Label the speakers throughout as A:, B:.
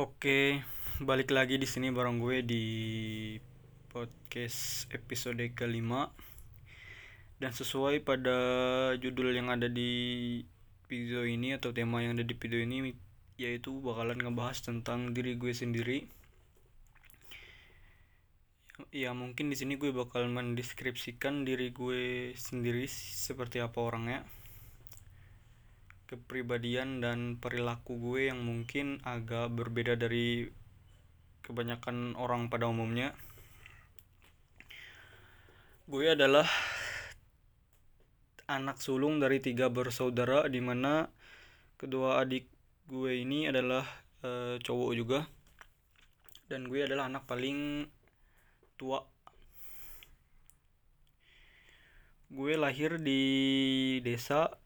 A: Oke, balik lagi di sini bareng gue di podcast episode kelima dan sesuai pada judul yang ada di video ini atau tema yang ada di video ini yaitu bakalan ngebahas tentang diri gue sendiri. Ya mungkin di sini gue bakal mendeskripsikan diri gue sendiri seperti apa orangnya kepribadian dan perilaku gue yang mungkin agak berbeda dari kebanyakan orang pada umumnya. Gue adalah anak sulung dari tiga bersaudara di mana kedua adik gue ini adalah e, cowok juga dan gue adalah anak paling tua. Gue lahir di desa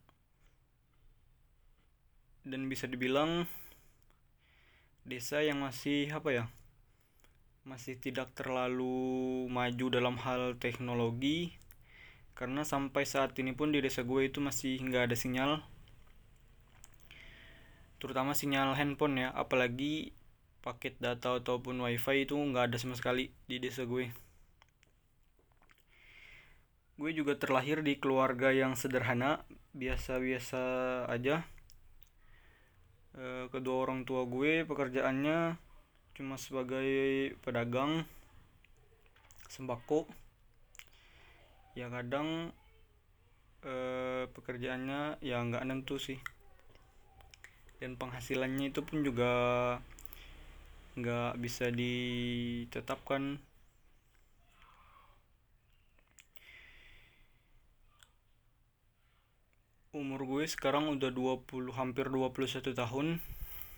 A: dan bisa dibilang desa yang masih apa ya masih tidak terlalu maju dalam hal teknologi karena sampai saat ini pun di desa gue itu masih nggak ada sinyal terutama sinyal handphone ya apalagi paket data ataupun wifi itu nggak ada sama sekali di desa gue. Gue juga terlahir di keluarga yang sederhana biasa-biasa aja Eh, kedua orang tua gue pekerjaannya cuma sebagai pedagang sembako. Ya kadang eh, pekerjaannya ya nggak nentu sih. Dan penghasilannya itu pun juga nggak bisa ditetapkan umur gue sekarang udah 20 hampir 21 tahun.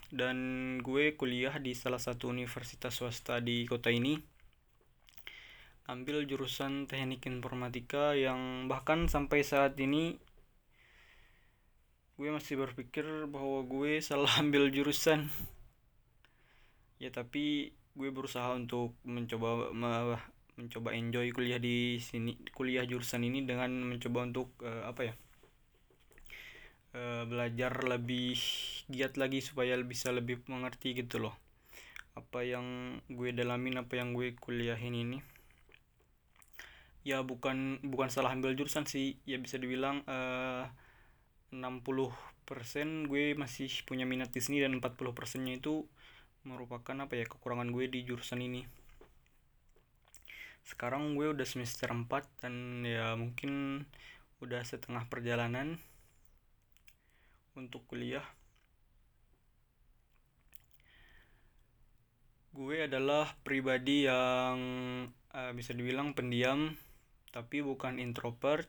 A: Dan gue kuliah di salah satu universitas swasta di kota ini. Ambil jurusan teknik informatika yang bahkan sampai saat ini gue masih berpikir bahwa gue salah ambil jurusan. Ya tapi gue berusaha untuk mencoba mencoba enjoy kuliah di sini kuliah jurusan ini dengan mencoba untuk uh, apa ya uh, belajar lebih giat lagi supaya bisa lebih mengerti gitu loh. Apa yang gue dalamin apa yang gue kuliahin ini. Ya bukan bukan salah ambil jurusan sih. Ya bisa dibilang uh, 60% gue masih punya minat di sini dan 40% nya itu merupakan apa ya kekurangan gue di jurusan ini. Sekarang gue udah semester 4 dan ya mungkin udah setengah perjalanan untuk kuliah. Gue adalah pribadi yang uh, bisa dibilang pendiam tapi bukan introvert.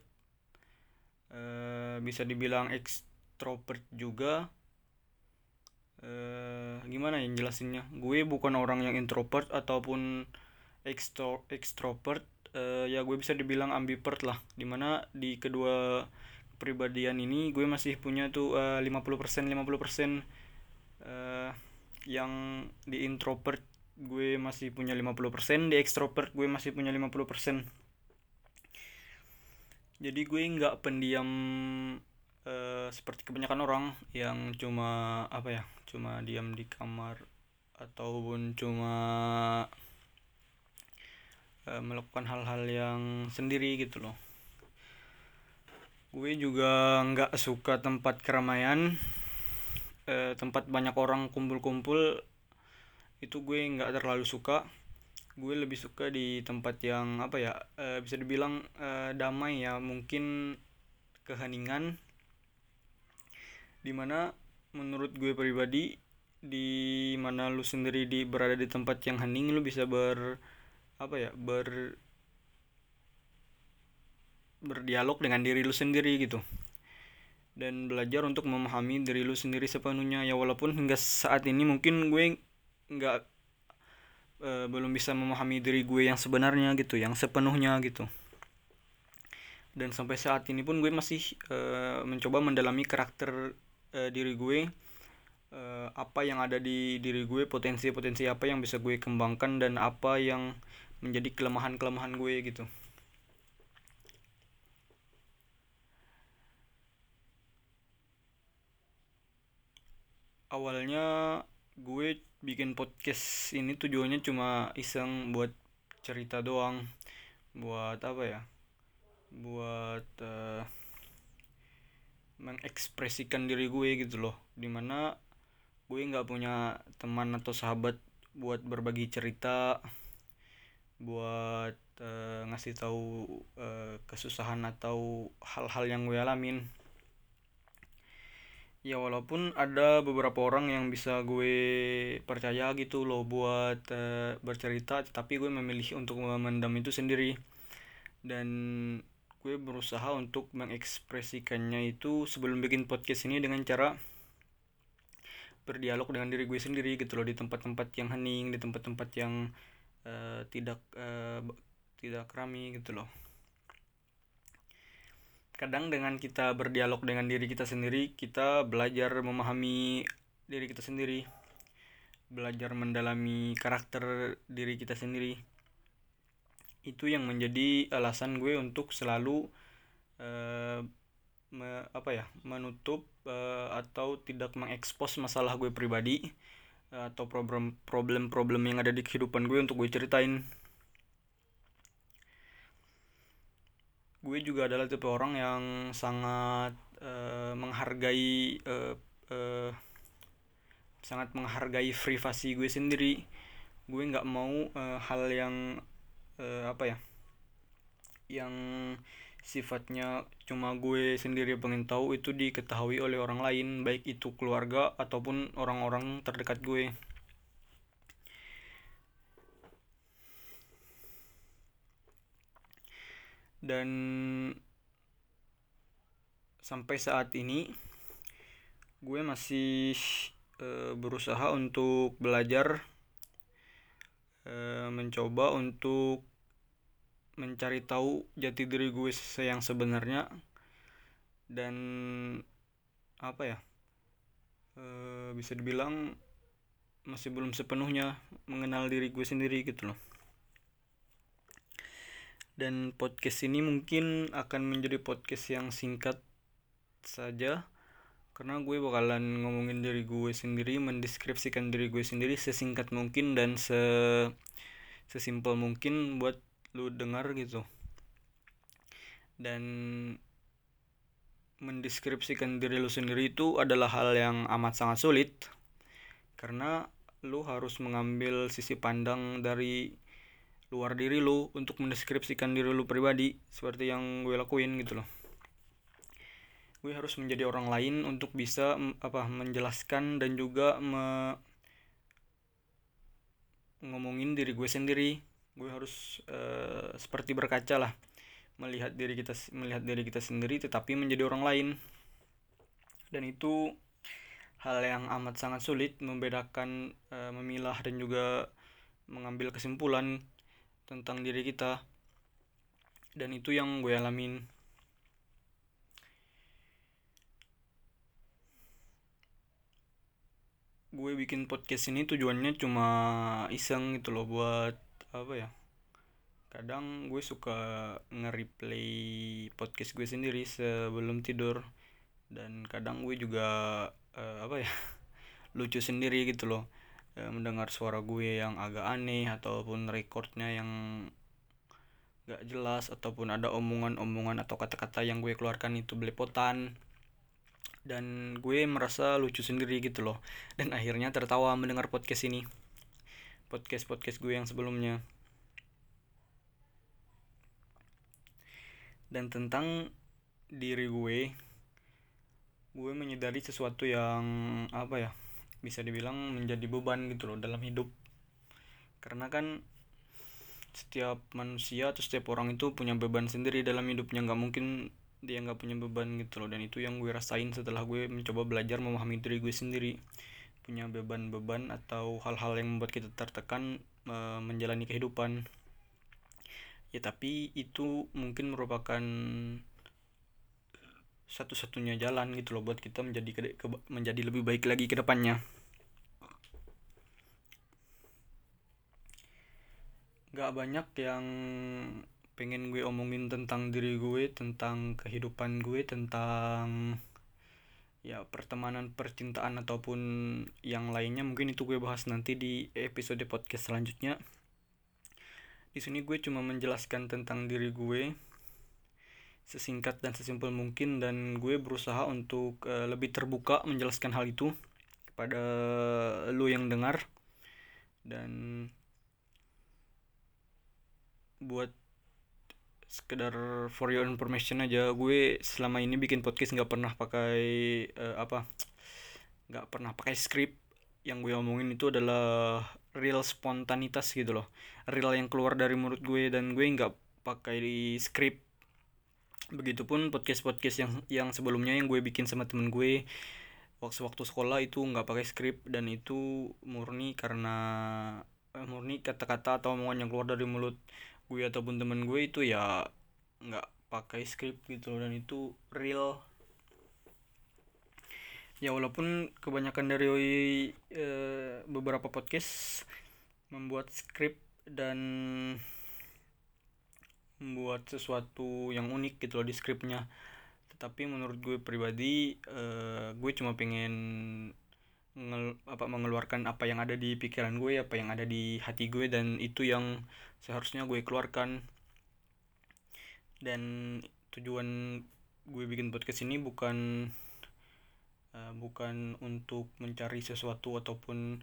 A: Uh, bisa dibilang extrovert juga. Uh, gimana ya jelasinnya? Gue bukan orang yang introvert ataupun extro extrovert uh, ya gue bisa dibilang ambivert lah. Di mana di kedua kepribadian ini gue masih punya tuh uh, 50% 50% uh, yang di introvert gue masih punya 50% di extrovert gue masih punya 50% jadi gue nggak pendiam uh, seperti kebanyakan orang yang cuma apa ya cuma diam di kamar ataupun cuma uh, melakukan hal-hal yang sendiri gitu loh gue juga nggak suka tempat keramaian. Eh, tempat banyak orang kumpul-kumpul itu gue nggak terlalu suka. Gue lebih suka di tempat yang apa ya eh, bisa dibilang eh, damai ya mungkin keheningan. Di mana menurut gue pribadi di mana lu sendiri di berada di tempat yang hening lu bisa ber apa ya ber berdialog dengan diri lu sendiri gitu. Dan belajar untuk memahami diri lu sendiri sepenuhnya. Ya walaupun hingga saat ini mungkin gue nggak e, belum bisa memahami diri gue yang sebenarnya gitu yang sepenuhnya gitu. Dan sampai saat ini pun gue masih e, mencoba mendalami karakter e, diri gue e, apa yang ada di diri gue potensi-potensi apa yang bisa gue kembangkan dan apa yang menjadi kelemahan-kelemahan gue gitu awalnya gue bikin podcast ini tujuannya cuma iseng buat cerita doang. Buat apa ya? Buat uh, mengekspresikan diri gue gitu loh. Di mana gue nggak punya teman atau sahabat buat berbagi cerita buat uh, ngasih tahu uh, kesusahan atau hal-hal yang gue alamin ya walaupun ada beberapa orang yang bisa gue percaya gitu loh buat uh, bercerita tapi gue memilih untuk memendam itu sendiri. Dan gue berusaha untuk mengekspresikannya itu sebelum bikin podcast ini dengan cara berdialog dengan diri gue sendiri gitu loh di tempat-tempat yang hening di tempat-tempat yang uh, tidak uh, tidak rame gitu loh kadang dengan kita berdialog dengan diri kita sendiri kita belajar memahami diri kita sendiri belajar mendalami karakter diri kita sendiri. Itu yang menjadi alasan gue untuk selalu uh, me, apa ya menutup uh, atau tidak mengekspos masalah gue pribadi uh, atau problem problem problem yang ada di kehidupan gue untuk gue ceritain gue juga adalah tipe orang yang sangat uh, menghargai uh, uh, sangat menghargai privasi gue sendiri. Gue nggak mau uh, hal yang uh, apa ya yang sifatnya cuma gue sendiri pengen tahu itu diketahui oleh orang lain baik itu keluarga ataupun orang-orang terdekat gue dan sampai saat ini gue masih e, berusaha untuk belajar e, mencoba untuk mencari tahu jati diri gue yang sebenarnya. Dan apa ya e, bisa dibilang masih belum sepenuhnya mengenal diri gue sendiri gitu loh dan podcast ini mungkin akan menjadi podcast yang singkat saja karena gue bakalan ngomongin diri gue sendiri mendeskripsikan diri gue sendiri sesingkat mungkin dan se sesimpel mungkin buat lu dengar gitu. Dan mendeskripsikan diri lu sendiri itu adalah hal yang amat sangat sulit karena lu harus mengambil sisi pandang dari luar diri lu untuk mendeskripsikan diri lu pribadi seperti yang gue lakuin gitu loh. Gue harus menjadi orang lain untuk bisa apa menjelaskan dan juga me ngomongin diri gue sendiri. Gue harus uh, seperti berkaca lah melihat diri kita melihat diri kita sendiri tetapi menjadi orang lain. Dan itu hal yang amat sangat sulit membedakan uh, memilah dan juga mengambil kesimpulan tentang diri kita. Dan itu yang gue alamin. Gue bikin podcast ini tujuannya cuma iseng gitu loh buat apa ya kadang gue suka nge-replay podcast gue sendiri sebelum tidur. Dan kadang gue juga uh, apa ya lucu sendiri gitu loh uh, mendengar suara gue yang agak aneh ataupun recordnya yang gak jelas ataupun ada omongan-omongan atau kata-kata yang gue keluarkan itu belepotan. Dan gue merasa lucu sendiri gitu loh. Dan akhirnya tertawa mendengar podcast ini. Podcast podcast gue yang sebelumnya. Dan tentang diri gue gue menyadari sesuatu yang apa ya bisa dibilang menjadi beban gitu loh dalam hidup. Karena kan setiap manusia atau setiap orang itu punya beban sendiri dalam hidupnya. Nggak mungkin dia nggak punya beban gitu loh. Dan itu yang gue rasain setelah gue mencoba belajar memahami diri gue sendiri. Punya beban-beban atau hal-hal yang membuat kita tertekan e, menjalani kehidupan. Ya tapi itu mungkin merupakan satu-satunya jalan gitu loh buat kita menjadi ke, ke, menjadi lebih baik lagi ke depannya. Gak banyak yang pengen gue omongin tentang diri gue tentang kehidupan gue tentang ya pertemanan percintaan ataupun yang lainnya. Mungkin itu gue bahas nanti di episode podcast selanjutnya. Di sini gue cuma menjelaskan tentang diri gue sesingkat dan sesimpel mungkin dan gue berusaha untuk uh, lebih terbuka menjelaskan hal itu kepada lu yang dengar. Dan buat sekedar for your information aja gue selama ini bikin podcast nggak pernah pakai uh, apa nggak pernah pakai script. Yang gue omongin itu adalah real spontanitas gitu loh. Real yang keluar dari mulut gue dan gue nggak pakai di script begitupun podcast podcast yang yang sebelumnya yang gue bikin sama temen gue. Waktu waktu sekolah itu nggak pakai script dan itu murni karena eh, murni kata-kata atau omongan yang keluar dari mulut gue ataupun temen gue itu ya nggak pakai script gitu dan itu real. Ya walaupun kebanyakan dari e, beberapa podcast membuat script dan membuat sesuatu yang unik gitu loh di scriptnya tetapi menurut gue pribadi e, gue cuma pengen ngel, apa mengeluarkan apa yang ada di pikiran gue apa yang ada di hati gue dan itu yang seharusnya gue keluarkan. Dan tujuan gue bikin podcast ini bukan uh, bukan untuk mencari sesuatu ataupun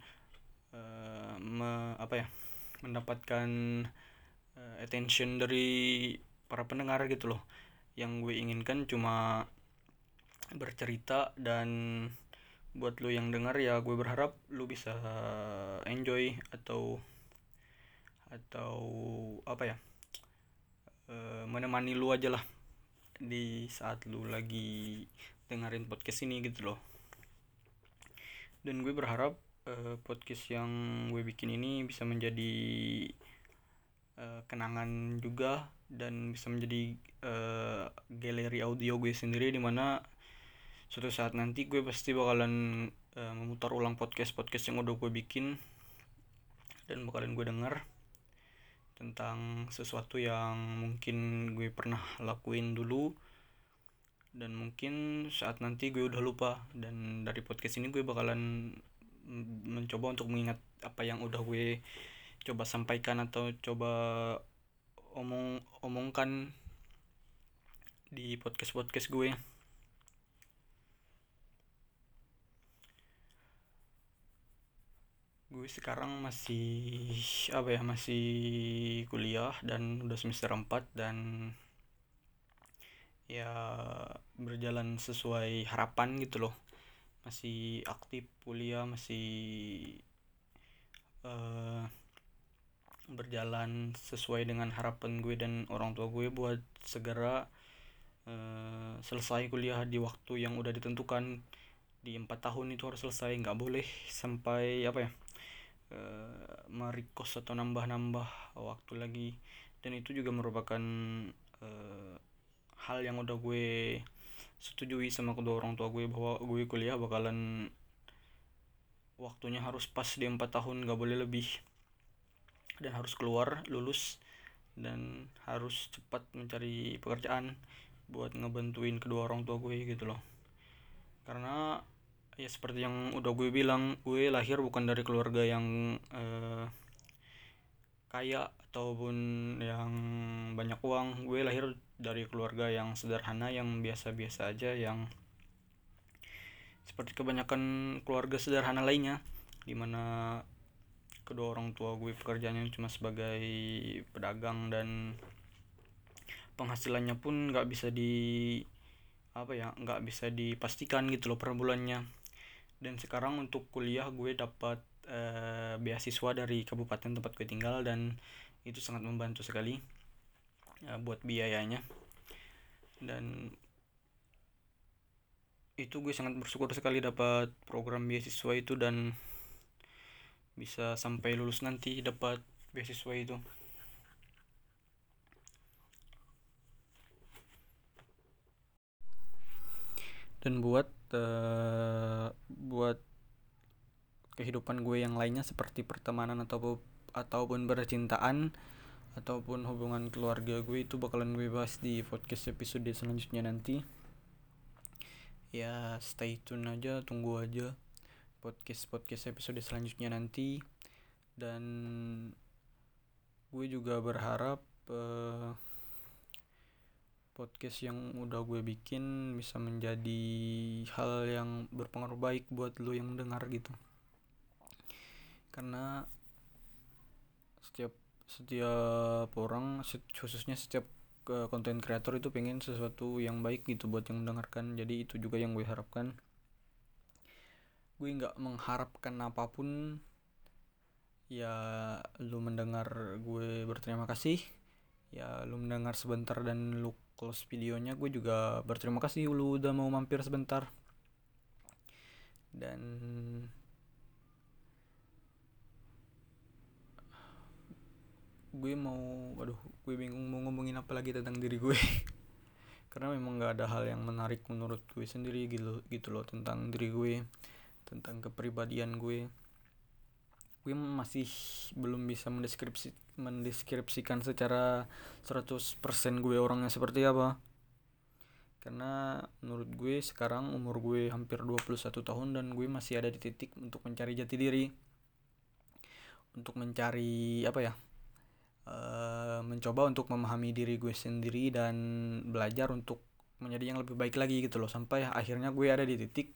A: uh, me, apa ya mendapatkan uh, attention dari para pendengar gitu loh. Yang gue inginkan cuma bercerita dan buat lo yang dengar ya gue berharap lo bisa enjoy atau atau apa ya e, menemani lu aja lah di saat lu lagi dengerin podcast ini gitu loh. Dan gue berharap e, podcast yang gue bikin ini bisa menjadi e, kenangan juga dan bisa menjadi e, galeri audio gue sendiri di mana suatu saat nanti gue pasti bakalan uh, memutar ulang podcast podcast yang udah gue bikin dan bakalan gue denger tentang sesuatu yang mungkin gue pernah lakuin dulu dan mungkin saat nanti gue udah lupa dan dari podcast ini gue bakalan mencoba untuk mengingat apa yang udah gue coba sampaikan atau coba omong omongkan di podcast podcast gue. Gue sekarang masih apa ya masih kuliah dan udah semester 4 dan ya berjalan sesuai harapan gitu loh. Masih aktif kuliah masih uh, berjalan sesuai dengan harapan gue dan orang tua gue buat segera uh, selesai kuliah di waktu yang udah ditentukan. Di empat tahun itu harus selesai nggak boleh sampai apa ya uh, merikos atau nambah-nambah waktu lagi. Dan itu juga merupakan uh, hal yang udah gue setujui sama kedua orang tua gue bahwa gue kuliah bakalan waktunya harus pas di empat tahun gak boleh lebih dan harus keluar lulus dan harus cepat mencari pekerjaan buat ngebantuin kedua orang tua gue gitu loh. Karena ya seperti yang udah gue bilang gue lahir bukan dari keluarga yang uh, kaya ataupun yang banyak uang. Gue lahir dari keluarga yang sederhana yang biasa-biasa aja yang seperti kebanyakan keluarga sederhana lainnya di mana kedua orang tua gue pekerjaannya cuma sebagai pedagang dan penghasilannya pun nggak bisa di apa ya nggak bisa dipastikan gitu loh per bulannya. Dan sekarang untuk kuliah gue dapat uh, beasiswa dari kabupaten tempat gue tinggal dan itu sangat membantu sekali uh, buat biayanya. Dan itu gue sangat bersyukur sekali dapat program beasiswa itu dan bisa sampai lulus nanti dapat beasiswa itu. Dan buat uh, buat kehidupan gue yang lainnya seperti pertemanan atau ataupun percintaan ataupun hubungan keluarga gue itu bakalan gue bahas di podcast episode selanjutnya nanti. Ya stay tune aja tunggu aja podcast podcast episode selanjutnya nanti. Dan gue juga berharap uh, podcast yang udah gue bikin bisa menjadi hal yang berpengaruh baik buat lo yang dengar gitu. Karena setiap setiap orang khususnya setiap konten kreator itu pengen sesuatu yang baik gitu buat yang mendengarkan. Jadi itu juga yang gue harapkan gue nggak mengharapkan apa pun. Ya lu mendengar gue berterima kasih. Ya lu mendengar sebentar dan lu close videonya gue juga berterima kasih lu udah mau mampir sebentar. Dan gue mau waduh gue bingung mau ngomongin apa lagi tentang diri gue. Karena memang gak ada hal yang menarik menurut gue sendiri gitu gitu loh tentang diri gue tentang kepribadian gue. Gue masih belum bisa mendeskripsi mendeskripsikan secara 100% gue orangnya seperti apa. Karena menurut gue sekarang umur gue hampir 21 tahun dan gue masih ada di titik untuk mencari jati diri. Untuk mencari apa ya e, mencoba untuk memahami diri gue sendiri dan belajar untuk menjadi yang lebih baik lagi gitu loh. Sampai akhirnya gue ada di titik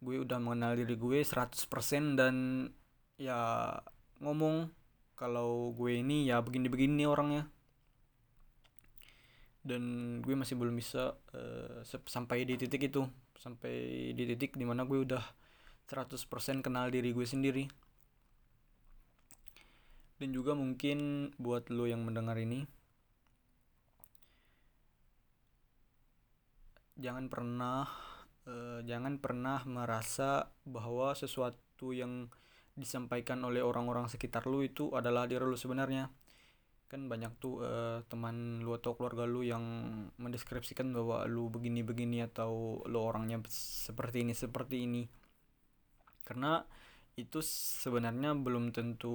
A: gue udah mengenal diri gue 100% dan ya ngomong kalau gue ini ya begini-begini orangnya. Dan gue masih belum bisa uh, sampai di titik itu sampai di titik di mana gue udah 100% kenal diri gue sendiri. Dan juga mungkin buat lo yang mendengar ini jangan pernah uh, jangan pernah merasa bahwa sesuatu yang disampaikan oleh orang-orang sekitar lu itu adalah diri lu sebenarnya. Kan banyak tuh uh, teman lu atau keluarga lu yang mendeskripsikan bahwa lu begini-begini atau lu orangnya seperti ini seperti ini. Karena itu sebenarnya belum tentu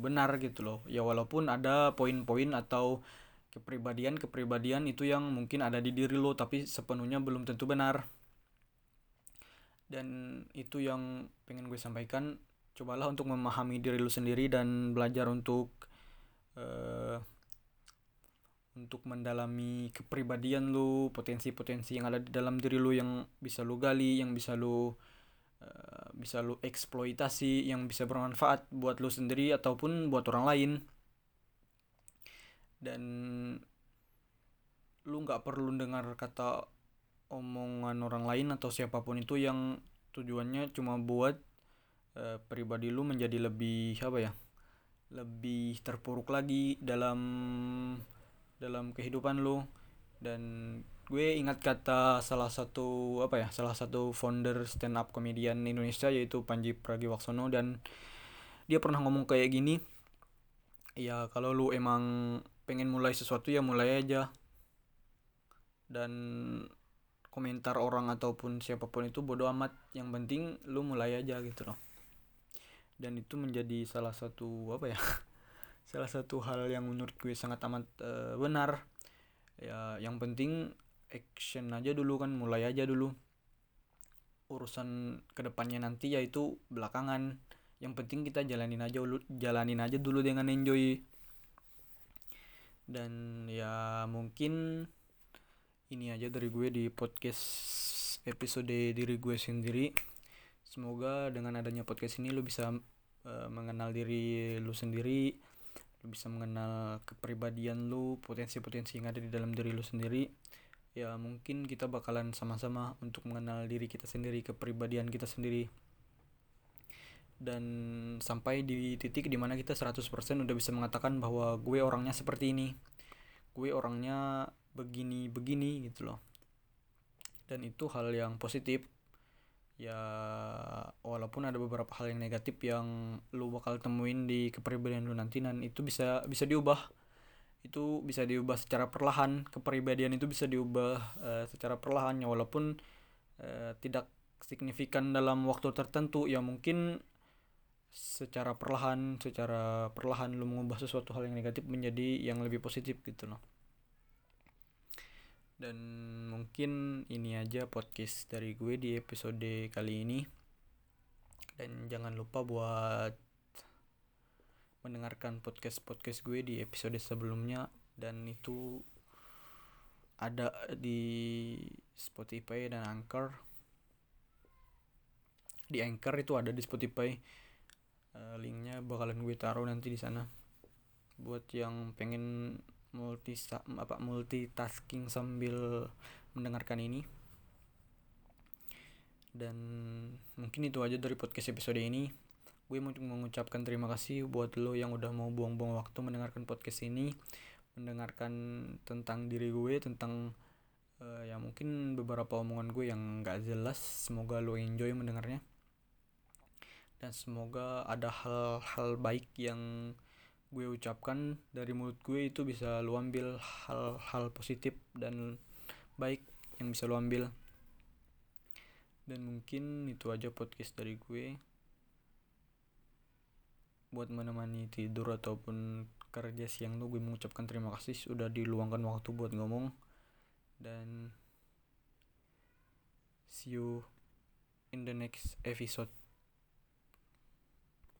A: benar gitu loh. Ya walaupun ada poin-poin atau kepribadian-kepribadian itu yang mungkin ada di diri lo tapi sepenuhnya belum tentu benar dan itu yang pengen gue sampaikan. Cobalah untuk memahami diri lu sendiri dan belajar untuk uh, untuk mendalami kepribadian lu potensi-potensi yang ada di dalam diri lu yang bisa lu gali yang bisa lu uh, bisa lu eksploitasi yang bisa bermanfaat buat lu sendiri ataupun buat orang lain. Dan lu nggak perlu dengar kata omongan orang lain atau siapa pun itu yang tujuannya cuma buat uh, pribadi lu menjadi lebih apa ya lebih terpuruk lagi dalam dalam kehidupan lu. Dan gue ingat kata salah satu apa ya salah satu founder stand up komedian Indonesia yaitu Panji Pragiwaksono dan dia pernah ngomong kayak gini ya kalau lu emang pengen mulai sesuatu ya mulai aja. Dan komentar orang ataupun siapa pun itu bodoh amat. Yang penting lu mulai aja gitu loh. Dan itu menjadi salah satu apa ya salah satu hal yang menurut gue sangat amat uh, benar. Ya yang penting action aja dulu kan mulai aja dulu. Urusan ke depannya nanti yaitu belakangan. Yang penting kita jalanin aja dulu jalanin aja dulu dengan enjoy. Dan ya mungkin ini aja dari gue di podcast episode diri gue sendiri. Semoga dengan adanya podcast ini lu bisa uh, mengenal diri lu sendiri lu bisa mengenal kepribadian lu potensi-potensi yang ada di dalam diri lu sendiri. Ya mungkin kita bakalan sama-sama untuk mengenal diri kita sendiri kepribadian kita sendiri. Dan sampai di titik di mana kita 100% udah bisa mengatakan bahwa gue orangnya seperti ini. Gue orangnya begini begini gitu loh. Dan itu hal yang positif. Ya walaupun ada beberapa hal yang negatif yang lu bakal temuin di kepribadian lu nanti dan itu bisa bisa diubah. Itu bisa diubah secara perlahan. Kepribadian itu bisa diubah uh, secara perlahan. Ya walaupun uh, tidak signifikan dalam waktu tertentu ya mungkin secara perlahan secara perlahan lu mengubah sesuatu hal yang negatif menjadi yang lebih positif gitu loh dan mungkin ini aja podcast dari gue di episode kali ini. Dan jangan lupa buat mendengarkan podcast-podcast gue di episode sebelumnya. Dan itu ada di Spotify dan Anchor. Di Anchor itu ada di Spotify. Uh, linknya bakalan gue taruh nanti di sana. Buat yang pengen multi apa multitasking sambil mendengarkan ini. Dan mungkin itu aja dari podcast episode ini. Gue mau mengucapkan terima kasih buat lo yang udah mau buang-buang waktu mendengarkan podcast ini mendengarkan tentang diri gue tentang uh, ya mungkin beberapa omongan gue yang gak jelas. Semoga lo enjoy mendengarnya. Dan semoga ada hal-hal baik yang gue ucapkan dari mulut gue itu bisa lo ambil hal-hal positif dan baik yang bisa lo ambil. Dan mungkin itu aja podcast dari gue. Buat menemani tidur ataupun kerja siang tuh gue mengucapkan terima kasih sudah diluangkan waktu buat ngomong. Dan see you in the next episode